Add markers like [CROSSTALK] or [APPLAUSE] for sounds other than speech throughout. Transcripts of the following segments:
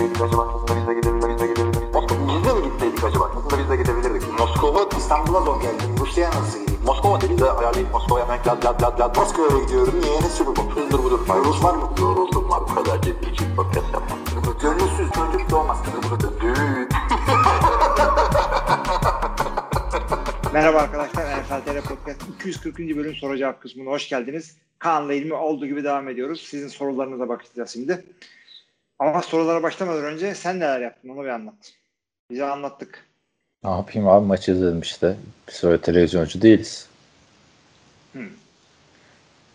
gitseydik acaba? Aslında biz de gidebilirdik. Biz de mi gitseydik acaba? Aslında biz de gidebilirdik. Moskova İstanbul'a zor geldim. Rusya'ya nasıl gideyim? Moskova dedi de ayarlayıp Moskova'ya hemen lad lad lad lad. Moskova'ya gidiyorum. Niye? Ne sürü bu? Hızdır budur. Rus var mı? Yoruldum var. Bu kadar ciddi için podcast yapmam. Gönülsüz çocuk doğmaz. Düğün. Merhaba arkadaşlar. NFL TR Podcast 240. bölüm soru cevap kısmına hoş geldiniz. Kaan'la ilmi olduğu gibi devam ediyoruz. Sizin sorularınıza bakacağız şimdi. Ama sorulara başlamadan önce sen neler yaptın onu bir anlat. Bize anlattık. Ne yapayım abi maçı izledim işte. Biz öyle televizyoncu değiliz. Hmm.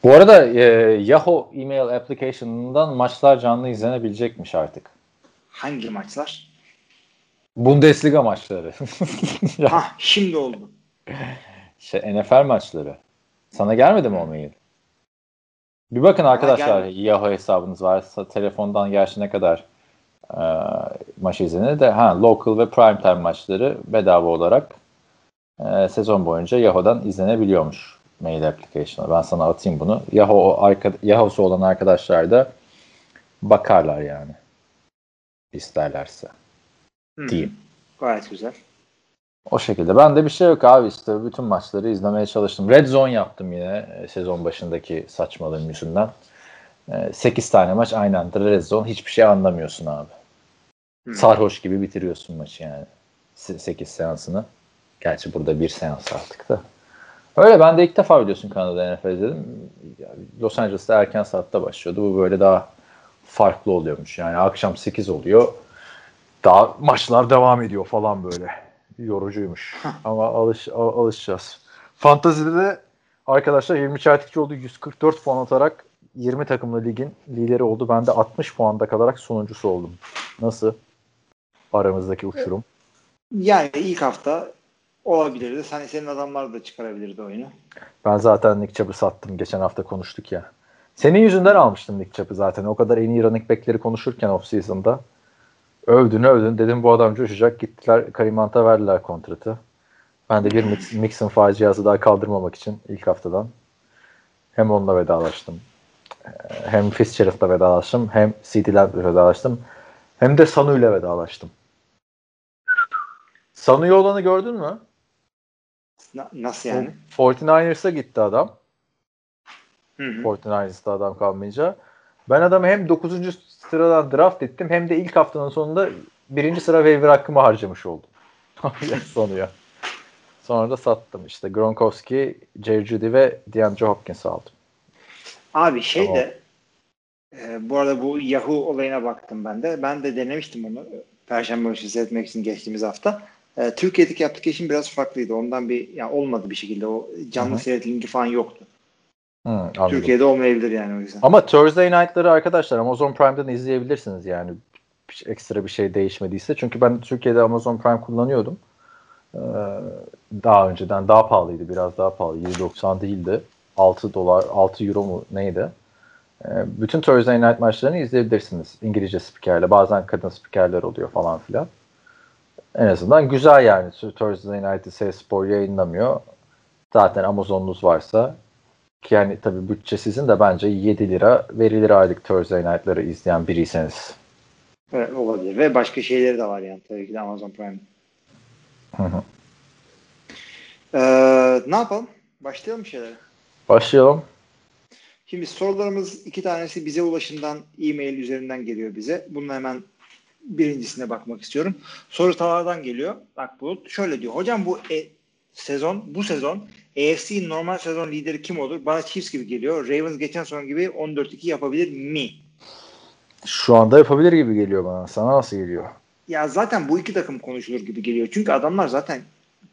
Bu arada e, Yahoo email application'ından maçlar canlı izlenebilecekmiş artık. Hangi maçlar? Bundesliga maçları. [LAUGHS] Ha şimdi oldu. şey, NFL maçları. Sana gelmedi mi o mail? Bir bakın arkadaşlar gelmedi. Yahoo hesabınız varsa telefondan gerçi ne kadar e, maç izlenir de ha local ve prime time maçları bedava olarak e, sezon boyunca Yahoo'dan izlenebiliyormuş mail application'a. Ben sana atayım bunu. Yahoo arka, Yahoo'su olan arkadaşlar da bakarlar yani. isterlerse Hmm. diyeyim. Gayet güzel. O şekilde. Ben de bir şey yok abi işte bütün maçları izlemeye çalıştım. Red Zone yaptım yine e, sezon başındaki saçmalığım yüzünden. 8 tane maç aynı anda Red Zone hiçbir şey anlamıyorsun abi. Hmm. Sarhoş gibi bitiriyorsun maçı yani. 8 seansını. Gerçi burada bir seans artık da. Öyle ben de ilk defa biliyorsun Kanada NFL izledim. Los Angeles'ta erken saatte başlıyordu. Bu böyle daha farklı oluyormuş. Yani akşam 8 oluyor. Daha maçlar devam ediyor falan böyle. Yorucuymuş. Ama alış, al- alışacağız. Fantazide de arkadaşlar 20 Çeltikçioğlu 144 puan atarak 20 takımlı ligin lideri oldu. Ben de 60 puanda kalarak sonuncusu oldum. Nasıl? Aramızdaki uçurum. Yani ilk hafta olabilirdi. Sen senin adamlar da çıkarabilirdi oyunu. Ben zaten Nick Chubb'ı sattım. Geçen hafta konuştuk ya. Senin yüzünden almıştım Nick Chubb'ı zaten. O kadar en iyi running back'leri konuşurken off-season'da. Övdün övdün. Dedim bu adam coşacak. Gittiler Karim Hunt'a verdiler kontratı. Ben de bir Mix, Mixon faciası daha kaldırmamak için ilk haftadan hem onunla vedalaştım. Ee, Hem Fitzgerald'la vedalaştım. Hem Lamb'la vedalaştım. Hem de Sanu ile vedalaştım. Sanu'yu olanı gördün mü? Na- nasıl yani? 49ers'a gitti adam. Hı hı. 49ers'ta adam kalmayınca. Ben adamı hem 9. sıradan draft ettim hem de ilk haftanın sonunda birinci sıra waiver hakkımı harcamış oldum. [LAUGHS] Sonuya. Sonra da sattım. İşte Gronkowski, Jerry Judy ve DeAndre Hopkins aldım. Abi şey Tamam. de e, bu arada bu Yahoo olayına baktım ben de. Ben de denemiştim onu. Perşembe günü seyretmek için geçtiğimiz hafta. E, Türkiye'deki application biraz farklıydı. Ondan bir yani olmadı bir şekilde. O canlı Hı hı. seyret linki falan yoktu. Anladım. Türkiye'de olmayabilir yani o yüzden. Ama Thursday night'ları arkadaşlar Amazon Prime'dan izleyebilirsiniz yani ekstra bir şey değişmediyse. Çünkü ben Türkiye'de Amazon Prime kullanıyordum. Ee, daha önceden daha pahalıydı. Biraz daha pahalı. 7.90 değildi. 6 dolar, 6 euro mu neydi? Ee, bütün Thursday night maçlarını izleyebilirsiniz. İngilizce spikerle. Bazen kadın spikerler oluyor falan filan. En azından güzel yani. Thursday night'ı Spor yayınlamıyor. Zaten Amazon'unuz varsa yani tabii bütçe sizin de bence 7 lira verilir aylık Thursday night'ları izleyen biriyseniz. Evet, olabilir. Ve başka şeyleri de var yani tabii ki de Amazon Prime. Hı hı. Ee, ne yapalım? Başlayalım şeylere. Başlayalım. Şimdi sorularımız iki tanesi bize ulaşımdan e-mail üzerinden geliyor bize. Bunun hemen birincisine bakmak istiyorum. Soru Talar'dan geliyor. Bak bu şöyle diyor. Hocam bu e- sezon bu sezon AFC'nin normal sezon lideri kim olur? Bana Chiefs gibi geliyor. Ravens geçen sezon gibi 14-2 yapabilir mi? Şu anda yapabilir gibi geliyor bana. Sana nasıl geliyor? Ya zaten bu iki takım konuşulur gibi geliyor. Çünkü adamlar zaten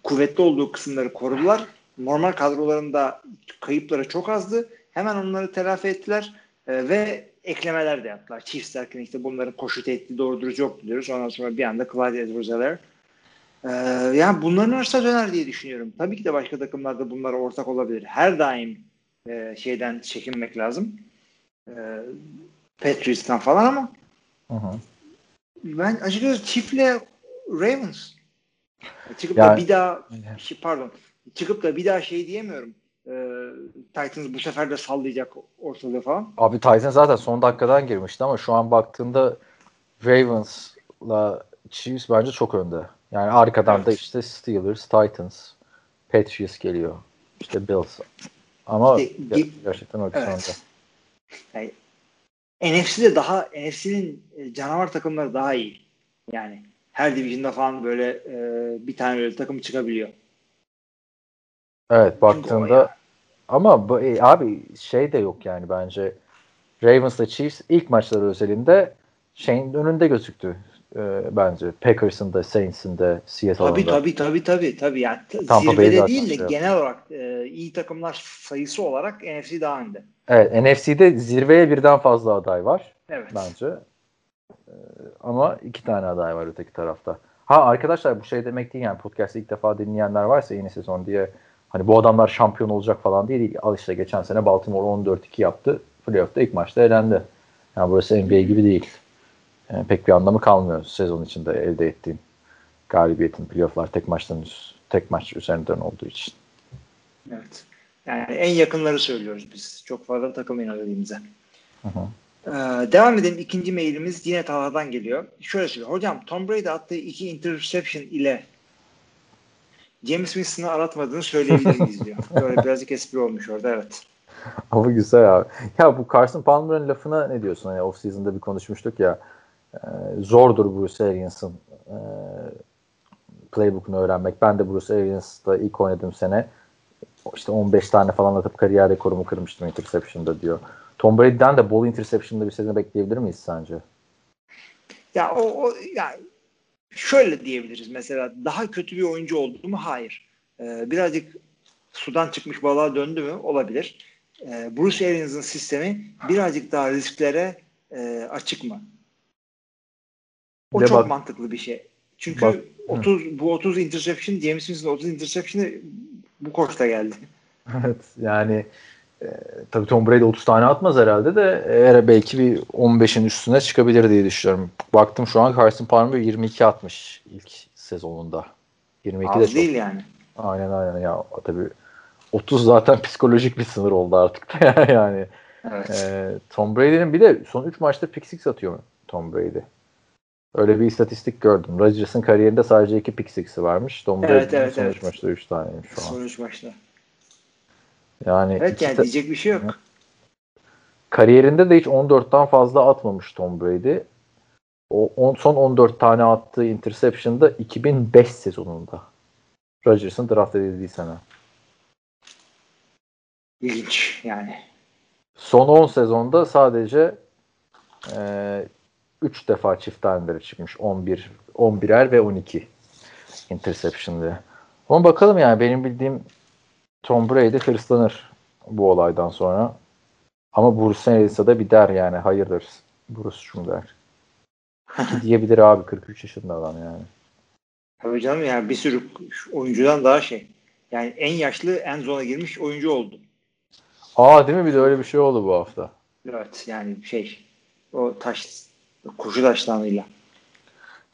kuvvetli olduğu kısımları korudular. Normal kadrolarında kayıpları çok azdı. Hemen onları telafi ettiler Ee, ve eklemeler de yaptılar. Chiefs derken işte bunların koşu tehdidi doğru dürüst yoktu diyoruz. Ondan sonra bir anda Clyde Edwards-Helaire. Ee, yani bunların arasına döner diye düşünüyorum. Tabii ki de başka takımlarda bunlara ortak olabilir. Her daim e, şeyden çekinmek lazım. E, Patriots'tan falan ama Hı hı. ben açıkçası Chief'le Ravens. Çıkıp Yani- da bir daha şey, pardon çıkıp da bir daha şey diyemiyorum. Ee, Titans bu sefer de sallayacak ortalığı falan. Abi Tyson zaten son dakikadan girmişti ama şu an baktığında Ravens'la Chiefs bence çok önde. Yani arkadan Evet. da işte Steelers, Titans, Patriots geliyor. İşte Bills. Ama İşte gerçekten ikisi Evet. Yani NFC'de daha NFC'nin e, canavar takımları daha iyi. Yani her division'da falan böyle e, bir tane öyle takım çıkabiliyor. Evet baktığında ama bu, e, abi şey de yok yani bence Ravens'la Chiefs ilk maçları özelinde şeyin önünde gözüktü e, bence. Packers'ın da Saints'in de Seattle'ın Tabii da. tabii tabii tabii tabii yani Tampa zirvede zaten değil de şey genel olarak e, iyi takımlar sayısı olarak NFC daha önde. Evet NFC'de zirveye birden fazla aday var Evet. bence. E, ama iki tane aday var öteki tarafta. Ha arkadaşlar bu şey demek değil yani podcast'ı ilk defa dinleyenler varsa yeni sezon diye hani bu adamlar şampiyon olacak falan değil. Al işte geçen sene Baltimore 14-2 yaptı. Playoff'ta ilk maçta elendi. Yani burası NBA gibi değil. Yani pek bir anlamı kalmıyor sezon içinde elde ettiğin galibiyetin playoff'lar tek maçtan tek maç üzerinden olduğu için. Evet. Yani en yakınları söylüyoruz biz. Çok fazla. Hı hı. Ee, devam edelim. İkinci mailimiz yine Talha'dan geliyor. Şöyle söylüyor. Hocam Tom Brady attığı iki interception ile James Winston'ı aratmadığını söyleyebilir miyiz diyor. [LAUGHS] Böyle birazcık espri olmuş orada evet. Ama güzel abi. Ya bu Carson Palmer'ın lafına ne diyorsun? Hani off season'da bir konuşmuştuk ya. E, zordur Bruce Arians'ın e, playbook'unu öğrenmek. Ben de Bruce Arians'ta ilk oynadığım sene işte 15 tane falan atıp kariyer rekorumu kırmıştım interception'da diyor. Tom Brady'den de bol interception'da bir sezon bekleyebilir miyiz sence? Ya o, o ya şöyle diyebiliriz mesela daha kötü bir oyuncu oldu mu? Hayır. Ee, birazcık sudan çıkmış balığa döndü mü? Olabilir. Ee, Bruce Arians'ın sistemi birazcık daha risklere e, açık mı? O de çok bak- mantıklı bir şey. Çünkü Bak- 30 bu 30 interception James Winston'ın 30 interception'ı bu koçta geldi. [LAUGHS] Evet yani e, tabii Tom Brady 30 tane atmaz herhalde de eğer belki bir 15'in üstüne çıkabilir diye düşünüyorum. Baktım şu an Carson Palmer 22 atmış ilk sezonunda. 22 de Az çok. değil yani. Aynen aynen ya tabii 30 zaten [LAUGHS] psikolojik bir sınır oldu artık da [LAUGHS] yani. Evet. E, Tom Brady'nin bir de son 3 maçta pick six atıyor Tom Brady. Öyle bir istatistik gördüm. Rodgers'ın kariyerinde sadece 2 pick six'i varmış. Tom Evet, evet, son evet. 3 maçta 3 taneymiş şu an. Son üç maçta. Yani Evet iki yani diyecek bir şey yok. Kariyerinde de hiç 14'ten fazla atmamış Tom Brady. O on, son 14 tane attığı interception'da 2005 sezonunda. Rodgers'ın draft edildiği sene. İlginç yani. Son 10 sezonda sadece e, 3 defa çift tanelere çıkmış. 11, 11'er ve 12 interception diye. Ama bakalım yani benim bildiğim Tom Brady hırslanır bu olaydan sonra. Ama Bruce Arians'a da bir der yani hayırdır Bruce'cum der. [LAUGHS] Diyebilir abi 43 yaşında adam yani. Tabii canım yani bir sürü oyuncudan daha şey. Yani en yaşlı en zona girmiş oyuncu oldu. Aa değil mi bir de öyle bir şey oldu bu hafta. Evet yani şey o taş koşu taşlarıyla.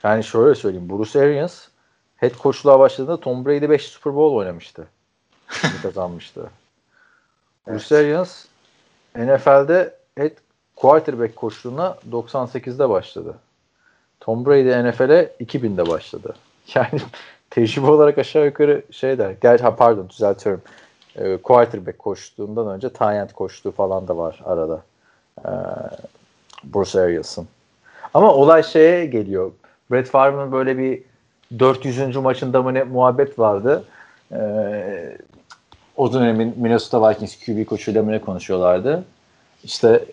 Yani şöyle söyleyeyim. Bruce Arians head coachluğa başladığında Tom Brady 5 Super Bowl oynamıştı. [LAUGHS] Kazanmıştı. Bruce Arians NFL'de head quarterback koçluğuna 98'de başladı. Tom Brady NFL'e 2000'de başladı. [LAUGHS] Yani tecrübe olarak aşağı yukarı şey der. Gerçi ha, pardon düzeltiyorum. Ee, quarterback koçluğundan önce tight end koçluğu falan da var arada. Ee, Bruce Arians'ın. Ama olay şeye geliyor. Brett Favre'ın böyle bir 400. maçında mı ne muhabbet vardı. Ee, o dönemin Minnesota Vikings QB koçuyla mı ne konuşuyorlardı. İşte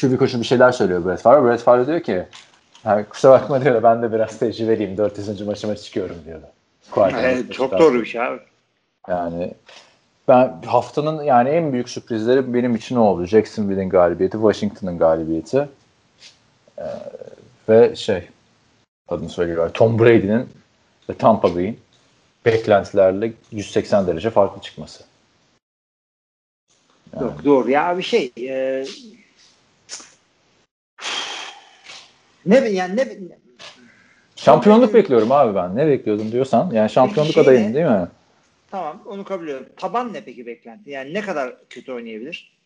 QB koçu bir şeyler söylüyor Brett Favre. Brett Favre diyor ki yani kusura bakma diyor da ben de biraz tecrübeliyim. 400. maçıma çıkıyorum diyordu. Evet, çok doğru bir şey abi. Yani ben haftanın yani en büyük sürprizleri benim için o oldu. Jacksonville'in galibiyeti, Washington'ın galibiyeti. Ee, ve şey adını söylüyorlar. Tom Brady'nin ve Tampa Bay'in beklentilerle 180 derece farklı çıkması. Yani, Yok doğru ya bir şey e, ne yani ne şampiyonluk bekliyorum abi ben. Ne bekliyordum diyorsan. Yani şampiyonluk şey adayım ne? değil mi? tamam onu kabul ediyorum. Taban ne peki beklenti? Yani ne kadar kötü oynayabilir?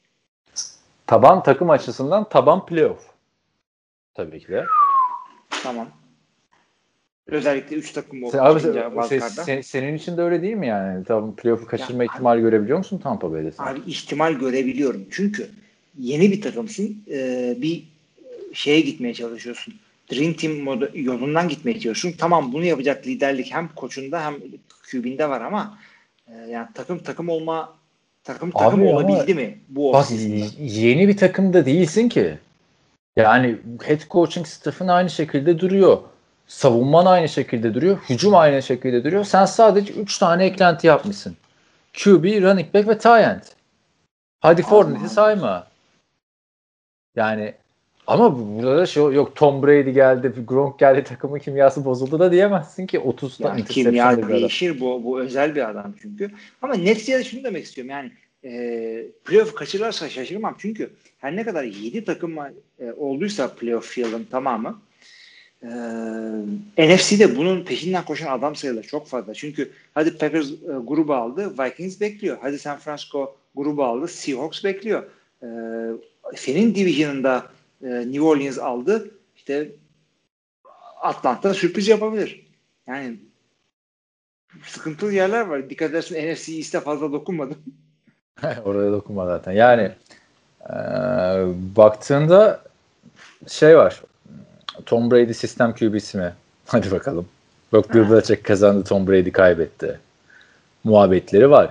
Taban takım açısından taban playoff. Tabii ki de. Tamam. Özellikle 3 takım Sen, abi, şey, sen, senin için de öyle değil mi yani? Tamam playoff'u kaçırma ya, ihtimali abi, görebiliyor musun Tampa Bay'de sen? Abi ihtimal görebiliyorum. Çünkü yeni bir takımsın. Ee, bir şeye gitmeye çalışıyorsun. Dream Team modu, yolundan gitmeye çalışıyorsun. Tamam bunu yapacak liderlik hem koçunda hem QB'inde var ama e, yani takım takım olma takım takım Abi olabildi mi bu Bak yeni bir takımda değilsin ki. Yani head coaching staff'ın aynı şekilde duruyor. Savunman aynı şekilde duruyor. Hücum aynı şekilde duruyor. Sen sadece 3 tane eklenti yapmışsın. QB, running back ve tight end. Hadi Fournette'i sayma. Yani ama burada da şey yok Tom Brady geldi, Gronk geldi takımın kimyası bozuldu da diyemezsin ki 30 yani kimya değişir bu bu özel bir adam çünkü. Ama neticede şunu demek istiyorum yani e, playoff kaçırırsa şaşırmam çünkü her ne kadar 7 takım e, olduysa playoff field'ın tamamı e, NFC'de bunun peşinden koşan adam sayıları çok fazla. Çünkü hadi Packers e, grubu aldı, Vikings bekliyor. Hadi San Francisco grubu aldı, Seahawks bekliyor. E, senin division'ında e, New Orleans aldı. İşte Atlanta sürpriz yapabilir. Yani sıkıntılı yerler var. Dikkat edersin NFC East'e fazla dokunmadım. [LAUGHS] [LAUGHS] Oraya dokunma zaten. Yani e, baktığında şey var. Tom Brady sistem QB'si mi? [LAUGHS] Hadi bakalım. Yok Bill Belichick kazandı Tom Brady kaybetti. Muhabbetleri var.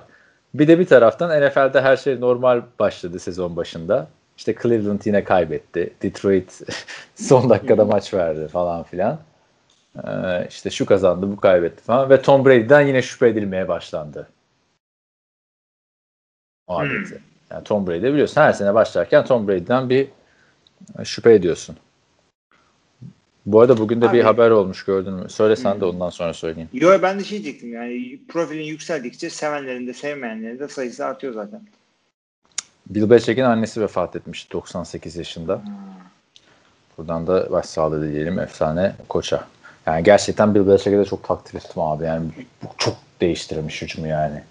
Bir de bir taraftan NFL'de her şey normal başladı sezon başında. İşte Cleveland yine kaybetti. Detroit [LAUGHS] son dakikada maç verdi falan filan. Ee, işte şu kazandı, bu kaybetti falan. Ve Tom Brady'den yine şüphe edilmeye başlandı. Muhabbeti. Hmm. Yani Tom Brady biliyorsun her sene başlarken Tom Brady'den bir şüphe ediyorsun. Bu arada bugün de Abi, bir haber olmuş gördün mü? Söylesen de ondan sonra söyleyeyim. Yo ben de şey diyecektim yani profilin yükseldikçe sevenlerin de sevmeyenlerin de sayısı artıyor zaten. Bill Belichick'in annesi vefat etmiş 98 yaşında. Hmm. Buradan da başsağlığı diyelim efsane koça. Yani gerçekten Bill Belichick'e de çok takdir ettim abi. Yani çok değiştirmiş hücumu yani.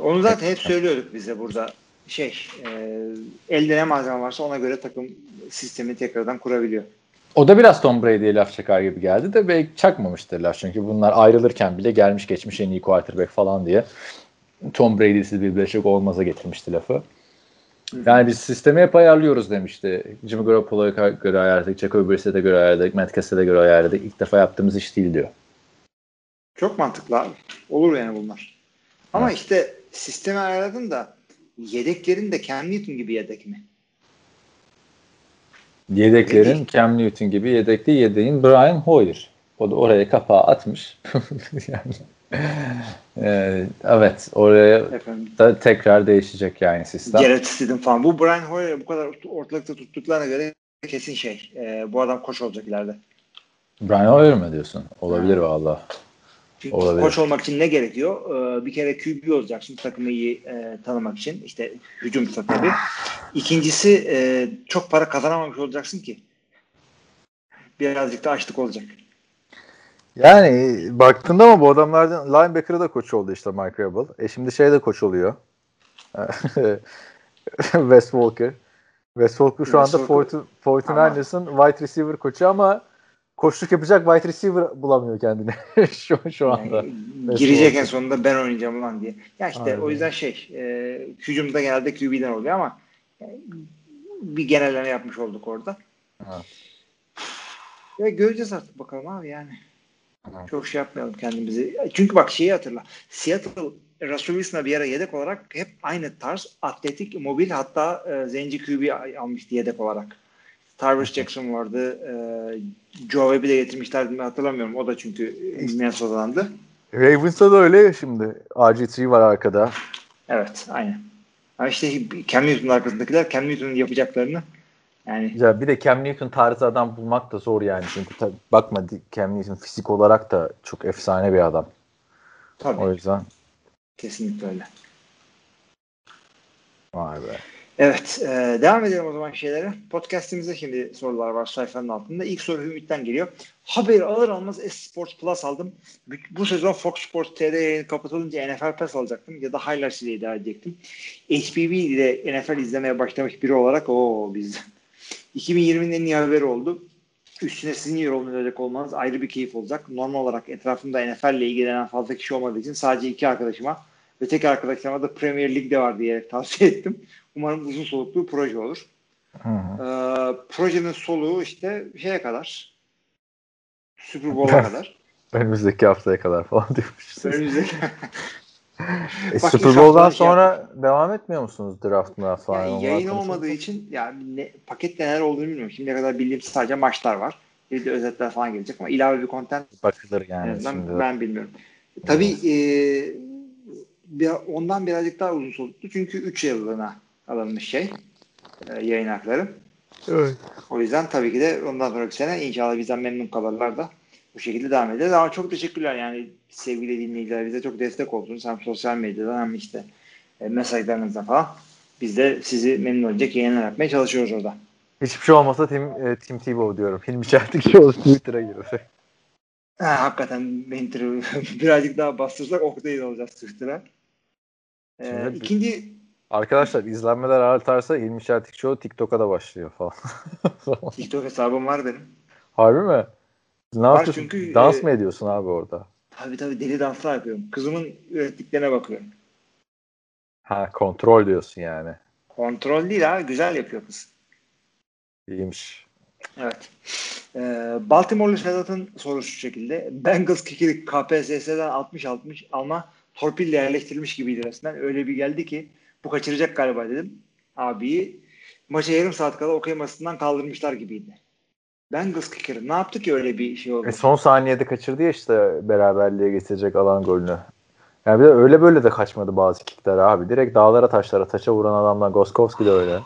Onu zaten hep söylüyorduk bize burada. Şey, e, elde ne malzeme varsa ona göre takım sistemi tekrardan kurabiliyor. O da biraz Tom Brady'ye laf çakar gibi geldi de belki çakmamıştır laf çünkü bunlar ayrılırken bile gelmiş geçmiş en iyi quarterback falan diye Tom Brady'siz bir Belichick olmaza getirmişti lafı. Yani biz sistemi hep ayarlıyoruz demişti. Jimmy Garoppolo'ya göre ayarladık, Jacoby Brissett'e göre ayarladık, Matt Cassell'e göre ayarladık. İlk defa yaptığımız iş değil diyor. Çok mantıklı abi. Olur yani bunlar. Ama evet. işte sistemi ayarladın da yedeklerin de Cam Newton gibi yedek mi? Yedeklerin Yedek. Cam Newton gibi yedekli yedeğin Brian Hoyer. O da oraya kapağı atmış. [LAUGHS] yani ee, evet oraya Efendim. da tekrar değişecek yani sistem. Gerrit Stidham falan. Bu Brian Hoyer bu kadar ortalıkta tuttuklarına göre kesin şey. E, bu adam koç olacak ileride. Brian Hoyer mi diyorsun? Olabilir ha. valla. Çünkü Olabilir. koç olmak için ne gerekiyor? Ee, bir kere QB olacaksın takımı iyi e, tanımak için. İşte hücum tabii. İkincisi e, çok para kazanamamış olacaksın ki. Birazcık da açlık olacak. Yani baktığında ama bu adamlardan linebacker'ı da koç oldu işte Mike Rabel. E şimdi şey de koç oluyor. [LAUGHS] Wes Walker. Wes Walker şu anda 49ers'ın wide receiver koçu ama koçluk yapacak wide receiver bulamıyor kendine [LAUGHS] şu, şu anda. Yani, girecek en sonunda ben oynayacağım ulan diye. Ya işte Aynen. o yüzden şey e, hücumda genelde QB'den oluyor ama yani, bir genelleme yapmış olduk orada. Evet. Ya göreceğiz artık bakalım abi yani. Evet. Çok şey yapmayalım kendimizi. Çünkü bak şeyi hatırla. Seattle Russell Wilson'a bir ara yedek olarak hep aynı tarz atletik, mobil hatta e, zenci QB almıştı yedek olarak. Tyrus Jackson vardı. E, Joe Webb'i de getirmişlerdi mi hatırlamıyorum. O da çünkü Minnesota'dandı. Ravens'ta da öyle şimdi. RG3 var arkada. Evet aynen. Ama işte Cam Newton'un arkasındakiler Cam Newton'un yapacaklarını yani ya bir de Cam Newton tarzı adam bulmak da zor yani. Çünkü tabii bakma Cam Newton fizik olarak da çok efsane bir adam. Tabii. O yüzden. Kesinlikle öyle. Vay be. Evet. E, devam edelim o zaman şeylere. Podcast'imize şimdi sorular var sayfanın altında. İlk soru Ümit'ten geliyor. Haberi alır almaz S-Sports Plus aldım. Bu, sezon Fox Sports TR yayını kapatılınca NFL Pass alacaktım ya da Highlights ile idare edecektim. HPV ile NFL izlemeye başlamış biri olarak o biz [LAUGHS] 2020'nin en iyi haberi oldu. üstüne sizin yer olacak olmanız ayrı bir keyif olacak. Normal olarak etrafımda NFL ile ilgilenen fazla kişi olmadığı için sadece iki arkadaşıma ve tek arkadaşlarıma da Premier Lig'de var diyerek tavsiye ettim. Umarım uzun soluklu bir proje olur. Hı hı. Ee, projenin soluğu işte şeye kadar Super Bowl'a kadar. [LAUGHS] Önümüzdeki haftaya kadar falan [LAUGHS] diyormuşuz. Önümüzdeki [LAUGHS] E, Bak, Super Bowl'dan şey sonra devam etmiyor musunuz draft mı falan? yani yayın olmadığı için yani ne, pakette neler olduğunu bilmiyorum. Şimdiye kadar bildiğim sadece maçlar var. Bir de özetler falan gelecek ama ilave bir content Bakılır yani en azından şimdi. ben bilmiyorum. Tabii e, bir, ondan birazcık daha uzun soluklu çünkü 3 yıllığına alınmış şey e, yayın hakları. Evet. O yüzden tabii ki de ondan sonraki sene inşallah bizden memnun kalırlar da bu şekilde devam edeceğiz. Ama çok teşekkürler yani sevgili dinleyiciler bize çok destek oldunuz. Hem sosyal medyadan hem işte e, mesajlarınızla falan. Biz de sizi memnun edecek yayınlar yapmaya çalışıyoruz orada. Hiçbir şey olmasa Tim, e, Tim Tebow diyorum. Hilmi Çeltikçioğlu Twitter'a giriyor. Ha, hakikaten tri- [LAUGHS] birazcık daha bastırsak Oktay'ı da alacağız Twitter'a. Ee, Şimdi- ikinci Arkadaşlar izlenmeler artarsa Hilmi Çeltikçioğlu TikTok'a da başlıyor [LAUGHS] falan. TikTok hesabım var benim. Harbi mi? Ne Var yapıyorsun? çünkü, Dans e, mı ediyorsun abi orada? Tabii tabii deli danslar yapıyorum. Kızımın ürettiklerine bakıyorum. Ha kontrol diyorsun yani. Kontrol değil ha güzel yapıyor kız. İyiymiş. Evet. Ee, Baltimore'lu Sedat'ın sorusu şu şekilde. Bengals kicker'i KPSS'den 60-60 ama torpille yerleştirilmiş gibiydi resmen. Öyle bir geldi ki bu kaçıracak galiba dedim. Abiyi maça yarım saat kala okuymasından kaldırmışlar gibiydi. Bengals kicker'ı ne yaptı ki öyle bir şey oldu? E son saniyede kaçırdı ya işte beraberliğe getirecek alan golünü. Yani bir de öyle böyle de kaçmadı bazı kickler abi. Direkt dağlara taşlara taça vuran adamlar Goskowski de öyle.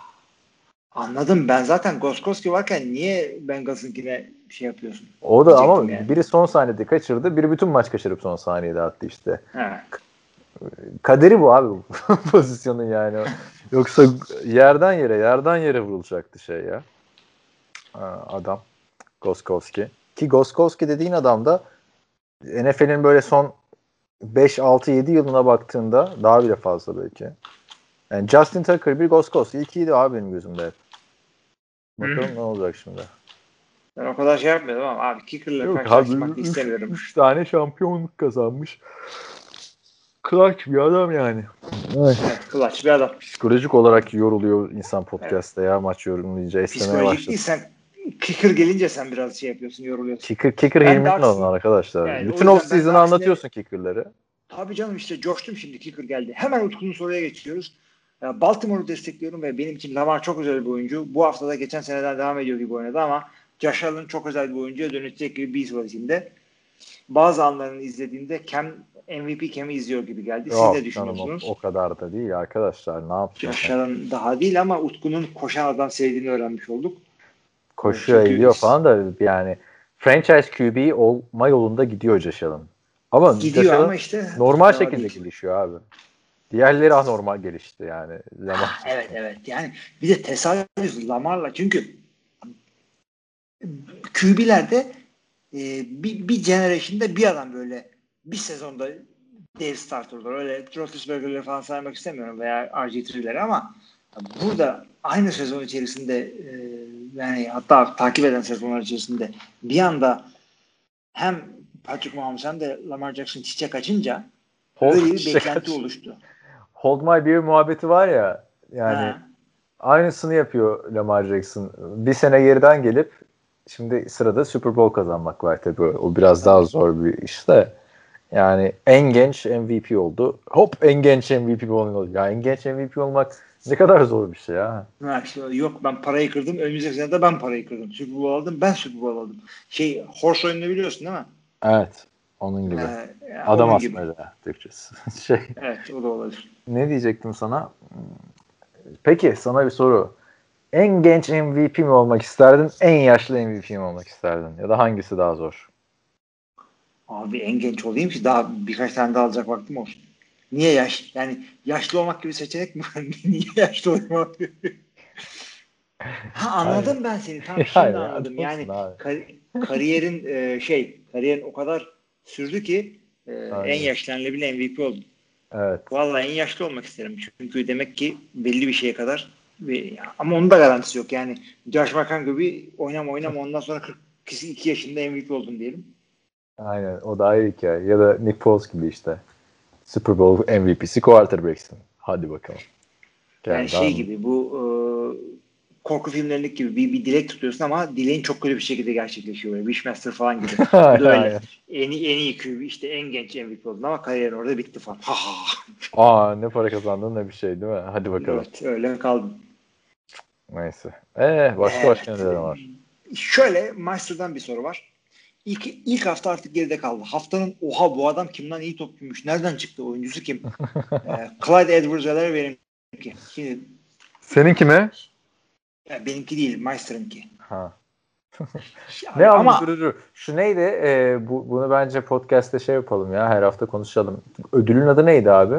Anladım. Ben zaten Goskowski varken niye Bengals'ınkine şey yapıyorsun? O da ama Diyecektim yani. biri son saniyede kaçırdı. Biri bütün maç kaçırıp son saniyede attı işte. Ha. Kaderi bu abi [LAUGHS] pozisyonun yani. Yoksa yerden yere yerden yere vurulacaktı şey ya. Adam. Goskowski. Ki Goskowski dediğin adam da NFL'in böyle son 5, 6, 7 yılına baktığında daha bile fazla belki. Yani Justin Tucker bir Goskowski. İkiydi abi benim gözümde hep. Bakalım ne olacak şimdi. Ben o kadar şey yapmıyordum ama abi kicker'la karşılaşmak istemiyorum. 3 tane şampiyonluk kazanmış. Clutch bir adam yani. Evet, clutch bir adam. Psikolojik olarak yoruluyor insan podcast'ta ya maç yorumlayınca esnemeye Psikolojik değil sen kicker gelince sen biraz şey yapıyorsun yoruluyorsun. Kicker, kicker Hilmi'nin olan arkadaşlar. Yani Bütün off season'ı anlatıyorsun kicker'ları. Tabii canım işte coştum şimdi kicker geldi. Hemen Utku'nun soruya geçiyoruz. Ya Baltimore'u destekliyorum ve benim için Lamar çok özel bir oyuncu. Bu hafta da geçen seneden devam ediyor gibi oynadı ama Josh Allen çok özel bir oyuncuya dönüşecek gibi bir içimde. Bazı anlarını izlediğimde Cam MVP Cam'i izliyor gibi geldi. Siz Yok ne canım, o, düşünüyorsunuz? o kadar da değil arkadaşlar. Ne yapacağız? Allen daha değil ama Utku'nun koşan adam sevdiğini öğrenmiş olduk. Koşuyor Çünkü- ediyor falan da yani franchise QB olma yolunda gidiyor Allen. Ama Gidiyor ama işte normal şekilde değil. gelişiyor abi. Diğerleri anormal gelişti yani. Zaman. Ah, evet evet yani bir de tesadüf Lamar'la çünkü QB'lerde e, bir, bir generation'da bir adam böyle bir sezonda dev starterlar. Öyle Roethlisberger'leri falan saymak istemiyorum veya RG3'leri ama burada aynı sezon içerisinde e, yani hatta takip eden sezonlar içerisinde bir anda hem Patrick Mahomes hem de Lamar Jackson çiçek açınca Hold, böyle bir beklenti aç- oluştu. Hold my beer muhabbeti var ya yani Ha. aynısını yapıyor Lamar Jackson. Bir sene geriden gelip şimdi sırada Super Bowl kazanmak var tabii. O biraz daha zor bir iş de. Yani en genç MVP oldu. Hop en genç MVP oldu. Ya en genç MVP olmak ne kadar zor bir şey ya. Ha işte yok ben parayı kırdım. Önümüzdeki sene de ben parayı kırdım. Super Bowl aldım. Ben Super Bowl aldım. Şey horse oyununu biliyorsun değil mi? Evet. Onun gibi. Ee, Adam onun gibi. asmaca Türkçesi. [LAUGHS] şey Evet o da olabilir. ne diyecektim sana? Peki sana bir soru. En genç MVP mi olmak isterdin? En yaşlı MVP mi olmak isterdin? Ya da hangisi daha zor? Abi en genç olayım ki daha birkaç tane daha alacak vaktim olsun. Niye yaş? Yani yaşlı olmak gibi seçenek mi? [LAUGHS] Niye yaşlı olayım abi? ha anladım ben seni. Tam şimdi Hayır, anladım. Yani kar- kariyerin e, şey kariyerin o kadar sürdü ki e, en yaşlanılabilen MVP oldum. Evet. Vallahi en yaşlı olmak isterim. Çünkü demek ki belli bir şeye kadar ve, ama onun da garantisi yok. Yani Josh McCown gibi oynama oynama ondan sonra 40 2 yaşında MVP oldun diyelim. Aynen o da ayrı hikaye. Ya da Nick Foles gibi işte. Super Bowl MVP'si quarterback'sin. Hadi bakalım. Yani, Yani şey gibi bu e, korku filmlerindeki gibi bir, bir dilek tutuyorsun ama dileğin çok kötü bir şekilde gerçekleşiyor. Böyle Wishmaster falan gibi. [LAUGHS] Aynen. En, iyi- en iyi QB işte en genç MVP oldun ama kariyerin orada bitti falan. Aa ne para kazandın ne bir şey değil mi? Hadi bakalım. Evet öyle kaldın. Neyse. Ee, başka başka Evet. neler var? Şöyle Meister'dan bir soru var. İlk, ilk hafta artık geride kaldı. Haftanın oha bu adam kimden iyi topçuymuş. Nereden çıktı? Oyuncusu kim? [LAUGHS] ee, Clyde Edwards-Helaire benimki. Şimdi Seninki mi? ya benimki değil Meister'ınki. Ha. Ne ama ama dur, dur. Şu neydi? Ee, bu, bunu bence podcast'te şey yapalım ya. Her hafta konuşalım. Ödülün adı neydi abi?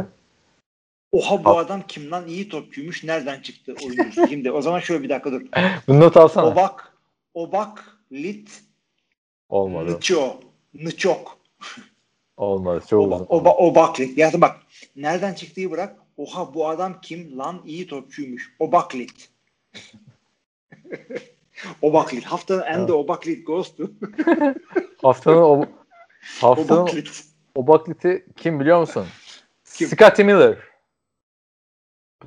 Oha bu adam kimden iyi topçuymuş. Nereden çıktı oyuncusu? [LAUGHS] Şimdi o zaman şöyle bir dakika dur. [LAUGHS] Bunu not alsana. Obak, Obak, Lit, Olmadı. Nıço, Nıçok. Olmadı. Çok Oba, uzun. oba, Obaklit. Ya da bak nereden çıktığı bırak. Oha bu adam kim lan iyi topçuymuş. Obaklit. [LAUGHS] Obaklit. Haftanın en de Obaklit ghost'u. Haftanın o haftanın Obaklit. Obaklit'i kim biliyor musun? Kim? Scotty Miller.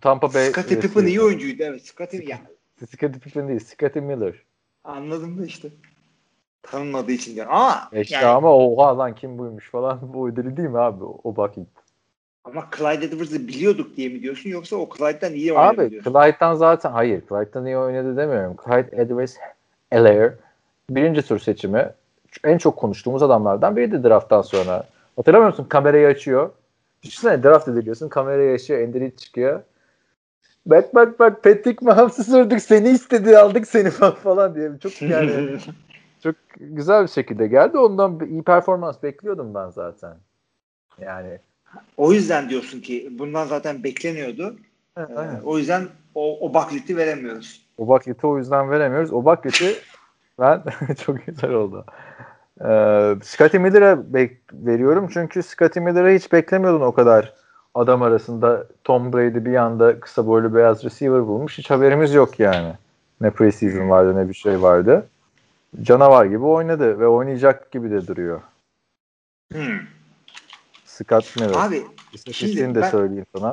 Tampa Bay. Scottie Pippen iyi oyuncuydu. Evet. Scottie ya Scottie Pippen değil. Scotty Miller. anladım da işte. Tanınmadığı için diyorum. Ama Eşya yani, ama oha lan kim buymuş falan. [LAUGHS] Bu ödülü değil mi abi? Obaklit. ama Clyde Edwards'ı biliyorduk diye mi diyorsun yoksa o Clyde'den iyi oynadı Abi diyorsun? Clyde'dan zaten hayır. Clyde'dan iyi oynadı demiyorum. Clyde Edwards Helaire birinci tur seçimi en çok konuştuğumuz adamlardan biriydi drafttan sonra. Hatırlamıyor musun? Kamerayı açıyor. Düşünsene draft ediliyorsun. Kamerayı açıyor. Enderit çıkıyor. Bak bak bak Patrick Mahomes'u sorduk. Seni istedi aldık seni [LAUGHS] falan diye. Çok yani [LAUGHS] çok güzel bir şekilde geldi. Ondan iyi performans bekliyordum ben zaten. Yani o yüzden diyorsun ki bundan zaten bekleniyordu. Ee, aynen. o yüzden o, o Baklit'i veremiyoruz. Obaklit'i o yüzden veremiyoruz. Obaklit'i [LAUGHS] ben çok güzel oldu. Ee, Scottie Miller'a veriyorum çünkü Scottie Miller'a hiç beklemiyordun o kadar adam arasında Tom Brady bir anda kısa boylu beyaz receiver bulmuş. Hiç haberimiz yok yani. Ne preseason vardı ne bir şey vardı. Canavar gibi oynadı ve oynayacak gibi de duruyor. Hmm. Scott Miller. Abi İstatistiğini Şimdi de ben- söyleyeyim sana.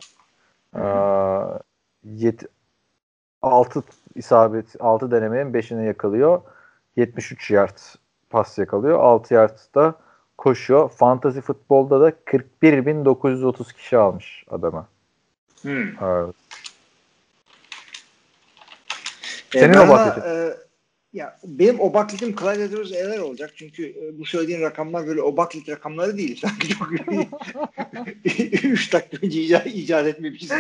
Ee, yet, 6 isabet 6 denemenin 5'ini yakalıyor. 73 yard pas yakalıyor. 6 yard da koşuyor. Fantasy futbolda da 41.930 kişi almış adamı. hmm. Evet. E, Senin bana, o bakletin. e, ya benim o bakletim Clyde Edwards Helaire olacak. Çünkü e, bu söylediğin rakamlar böyle o baklet rakamları değil. [LAUGHS] Sanki çok 3 dakika önce icat, icat etmemişiz.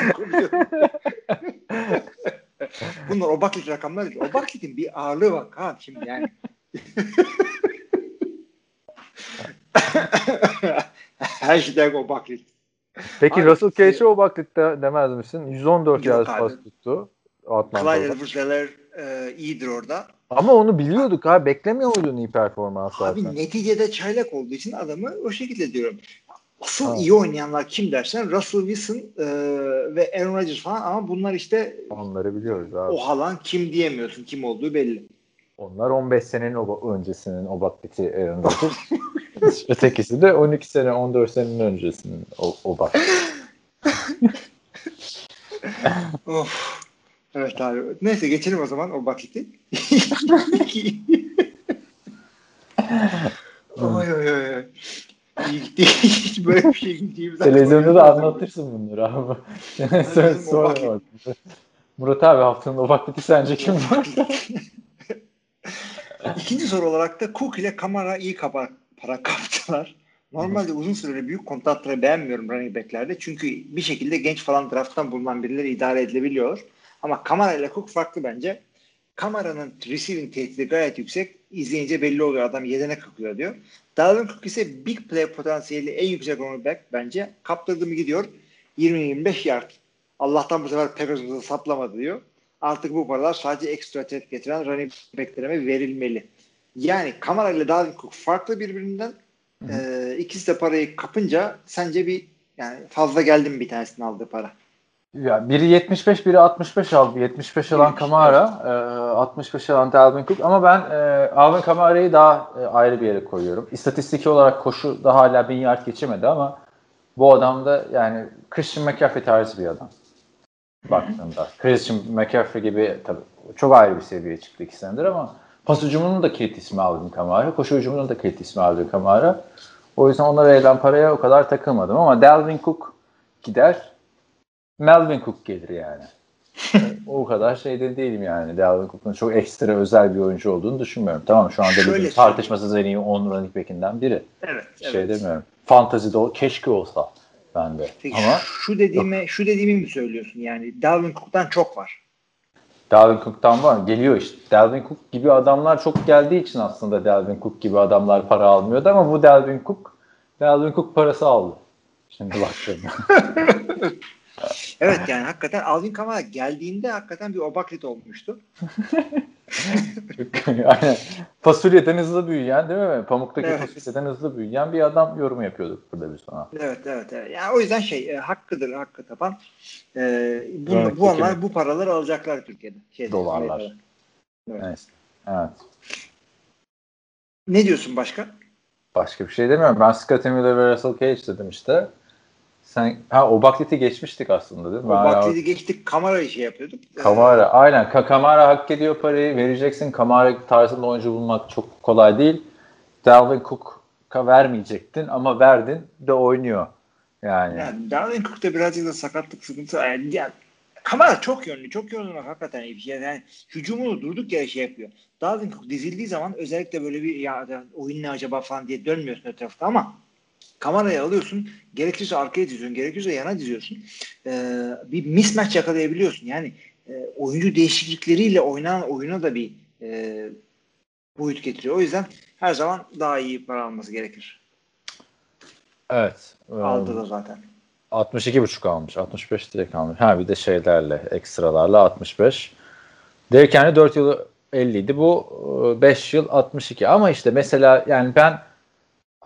Bunlar o baklet rakamları değil. O bakletin bir ağırlığı var. Ha şimdi yani. [LAUGHS] [LAUGHS] Hashtag o baklet. Peki Abi, Russell şey- Cage'e o baklitte demez misin? 114 Yok yard abi. pas tuttu. Clyde Atlanta'da. Edwards Helaire e, iyidir orada. Ama onu biliyorduk ha. Beklemiyor muydun iyi performans zaten? Abi neticede çaylak olduğu için adamı o şekilde diyorum. Asıl Ha. iyi oynayanlar kim dersen Russell Wilson e, ve Aaron Rodgers falan ama bunlar işte Onları biliyoruz abi. o halan kim diyemiyorsun. Kim olduğu belli. Onlar 15 senenin o öncesinin o bakliti Aaron Rodgers. [LAUGHS] Ötekisi de 12 sene 14 senenin öncesinin o, o bak. [LAUGHS] Of. Evet abi. Neyse geçelim o zaman o bakiti. [LAUGHS] oy oy oy. oy. Hiç böyle bir şey gideceğimizi Televizyonda da anlatırsın bunları abi. o sonra. Murat abi haftanın o bakliti sence kim var? İkinci soru olarak da Cook ile Kamara iyi kapa, para kaptılar. Normalde uzun süreli büyük kontratları beğenmiyorum running back'lerde. Çünkü bir şekilde genç falan drafttan bulunan birileri idare edilebiliyor. Ama Kamara ile Cook farklı bence. Kamara'nın receiving tehdidi gayet yüksek. İzleyince belli oluyor adam yedenek kakıyor diyor. Dalvin Cook ise big play potansiyeli en yüksek running back bence. Kaptırdı mı gidiyor. 20-25 yard. Allah'tan bu sefer Packers'ımıza saplamadı diyor. Artık bu paralar sadece ekstra tet getiren running back'lerime verilmeli. Yani Kamara ile Dalvin Cook farklı birbirinden. Ee, ikisi de parayı kapınca sence bir yani fazla geldi mi bir tanesinin aldığı para? Ya biri 75, biri 65 aldı. 75 alan Kamara, e, 65 alan Dalvin Cook. Ama ben e, Alvin Kamara'yı daha e, ayrı bir yere koyuyorum. İstatistik olarak koşu da hala 1000 yard geçemedi ama bu adam da yani Christian McCaffrey tarzı bir adam. Baktığında. Christian McCaffrey gibi tabii çok ayrı bir seviyeye çıktı iki senedir ama pas hücumunun da kilit ismi Alvin Kamara. Koşu hücumunun da kilit ismi Alvin Kamara. O yüzden ona verilen paraya o kadar takılmadım ama Dalvin Cook gider. Melvin Cook gelir yani. [LAUGHS] o kadar şeyde değilim yani. Dalvin Cook'un çok ekstra özel bir oyuncu olduğunu düşünmüyorum. Tamam şu anda Şöyle ligin tartışmasız en iyi 10 running back'inden biri. Evet. Şey evet. demiyorum. Fantazide ol, keşke olsa bende. Peki Ama şu dediğime şu dediğimi mi söylüyorsun? Yani Dalvin Cook'tan çok var. Dalvin Cook'tan var. Geliyor işte. Dalvin Cook gibi adamlar çok geldiği için aslında Dalvin Cook gibi adamlar para almıyordu ama bu Dalvin Cook Dalvin Cook parası aldı. Şimdi baktığımda. [LAUGHS] [LAUGHS] Evet yani hakikaten Alvin Kamara geldiğinde hakikaten bir obaklit olmuştu. [LAUGHS] [LAUGHS] Aynen. Fasulyeden hızlı büyüyen değil mi? Pamuktaki Evet. fasulyeden hızlı büyüyen bir adam yorumu yapıyorduk burada biz sonra. Evet evet evet. Yani o yüzden şey e, hakkıdır hakkı tapan. E, bu, Evet, bu onlar bu paraları alacaklar Türkiye'de. Şeyde, Dolarlar. Amerika'da. Evet. Neyse. Evet. Ne diyorsun başka? Başka bir şey demiyorum. Ben Scottie Miller ve Russell Cage dedim işte. Sen ha o bakleti geçmiştik aslında değil mi? O baklidi geçtik kamerayı şey yapıyorduk. E, Kamara aynen. Ka- Kamara hak ediyor parayı vereceksin. Kamara tarzında oyuncu bulmak çok kolay değil. Dalvin Cook'a vermeyecektin ama verdin de oynuyor. Yani. Yani Dalvin Cook'ta birazcık da sakatlık sıkıntısı. Yani, yani Kamara çok yönlü. Çok yönlü hakikaten iyi bir şey. Yani hücumunu durduk yere şey yapıyor. Dalvin Cook dizildiği zaman özellikle böyle bir ya ya oyun ne acaba falan diye dönmüyorsun etrafta ama kamerayı alıyorsun. Gerekirse arkaya diziyorsun. Gerekirse yana diziyorsun. Ee, bir mismatch yakalayabiliyorsun. Yani e, oyuncu değişiklikleriyle oynanan oyuna da bir e, boyut getiriyor. O yüzden her zaman daha iyi para alması gerekir. Evet. Aldı da zaten. 62,5 almış. 65 direkt almış. Ha bir de şeylerle ekstralarla 65. Derrick Henry 4 yıl 50 idi. Bu 5 yıl 62. Ama işte mesela yani ben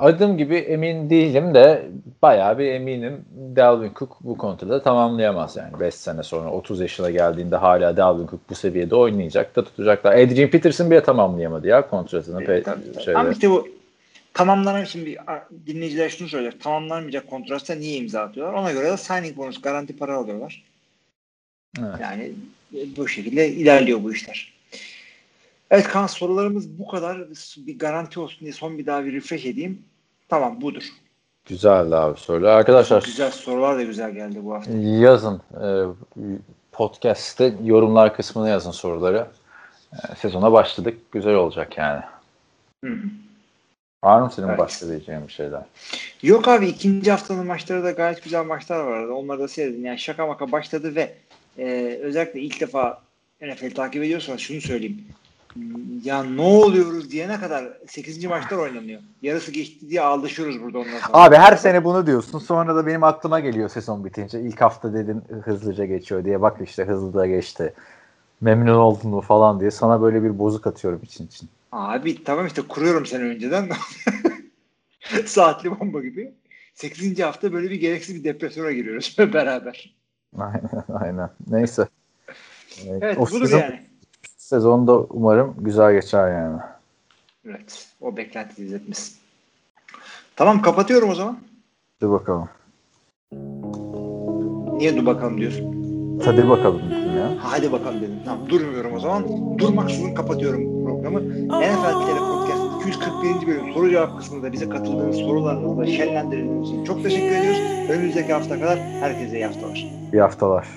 adım gibi emin değilim de bayağı bir eminim Dalvin Cook bu kontratı tamamlayamaz yani 5 sene sonra 30 yaşına geldiğinde hala Dalvin Cook bu seviyede oynayacak da tutacaklar. Adrian Peterson bile tamamlayamadı ya kontratını. Pe- Tabii. şeyde. Ama işte bu tamamlanan şimdi dinleyiciler şunu söyleyecek. Tamamlanmayacak kontratta niye imza atıyorlar? Ona göre de signing bonus garanti para alıyorlar. Evet. Yani e, bu şekilde ilerliyor bu işler. Evet Kaan sorularımız bu kadar. Bir garanti olsun diye son bir daha bir refresh edeyim. Tamam budur. Güzeldi abi soru. Arkadaşlar Güzel sorular da güzel geldi bu hafta. Yazın. E, podcast'te yorumlar kısmına yazın soruları. E, sezona başladık. Güzel olacak yani. Hı hı. Var mı senin Evet. başka diyeceğin bir şeyler? Yok abi ikinci haftanın maçları da gayet güzel maçlar vardı. Onları da seyredin. Yani şaka maka başladı ve e, özellikle ilk defa NFL takip ediyorsanız şunu söyleyeyim. Ya ne oluyoruz diyene kadar 8. maçlar oynanıyor. Yarısı geçti diye ağlaşıyoruz burada ondan sonra. Abi her sene bunu diyorsun. Sonra da benim aklıma geliyor sezon bitince. İlk hafta dedin hızlıca geçiyor diye. Bak işte hızlı da geçti. Memnun oldun mu falan diye. Sana böyle bir bozuk atıyorum için için. Abi tamam işte kuruyorum seni önceden. [LAUGHS] Saatli bomba gibi. 8. hafta böyle bir gereksiz bir depresyona giriyoruz [LAUGHS] beraber. Aynen aynen. Neyse. Evet o budur sezon, yani. Sezonda umarım güzel geçer yani. Evet o beklenti izletmesi. Tamam kapatıyorum o zaman. Hadi bakalım. Niye dur bakalım diyorsun? Hadi bakalım dedim ya. Hadi bakalım dedim. Tamam durmuyorum o zaman. Durmaksızın kapatıyorum programı. NFL Tele Podcast 241. bölüm soru cevap kısmında bize katıldığınız sorularınızla şenlendirdiğiniz için çok teşekkür ediyoruz. Önümüzdeki hafta kadar herkese iyi haftalar. İyi haftalar.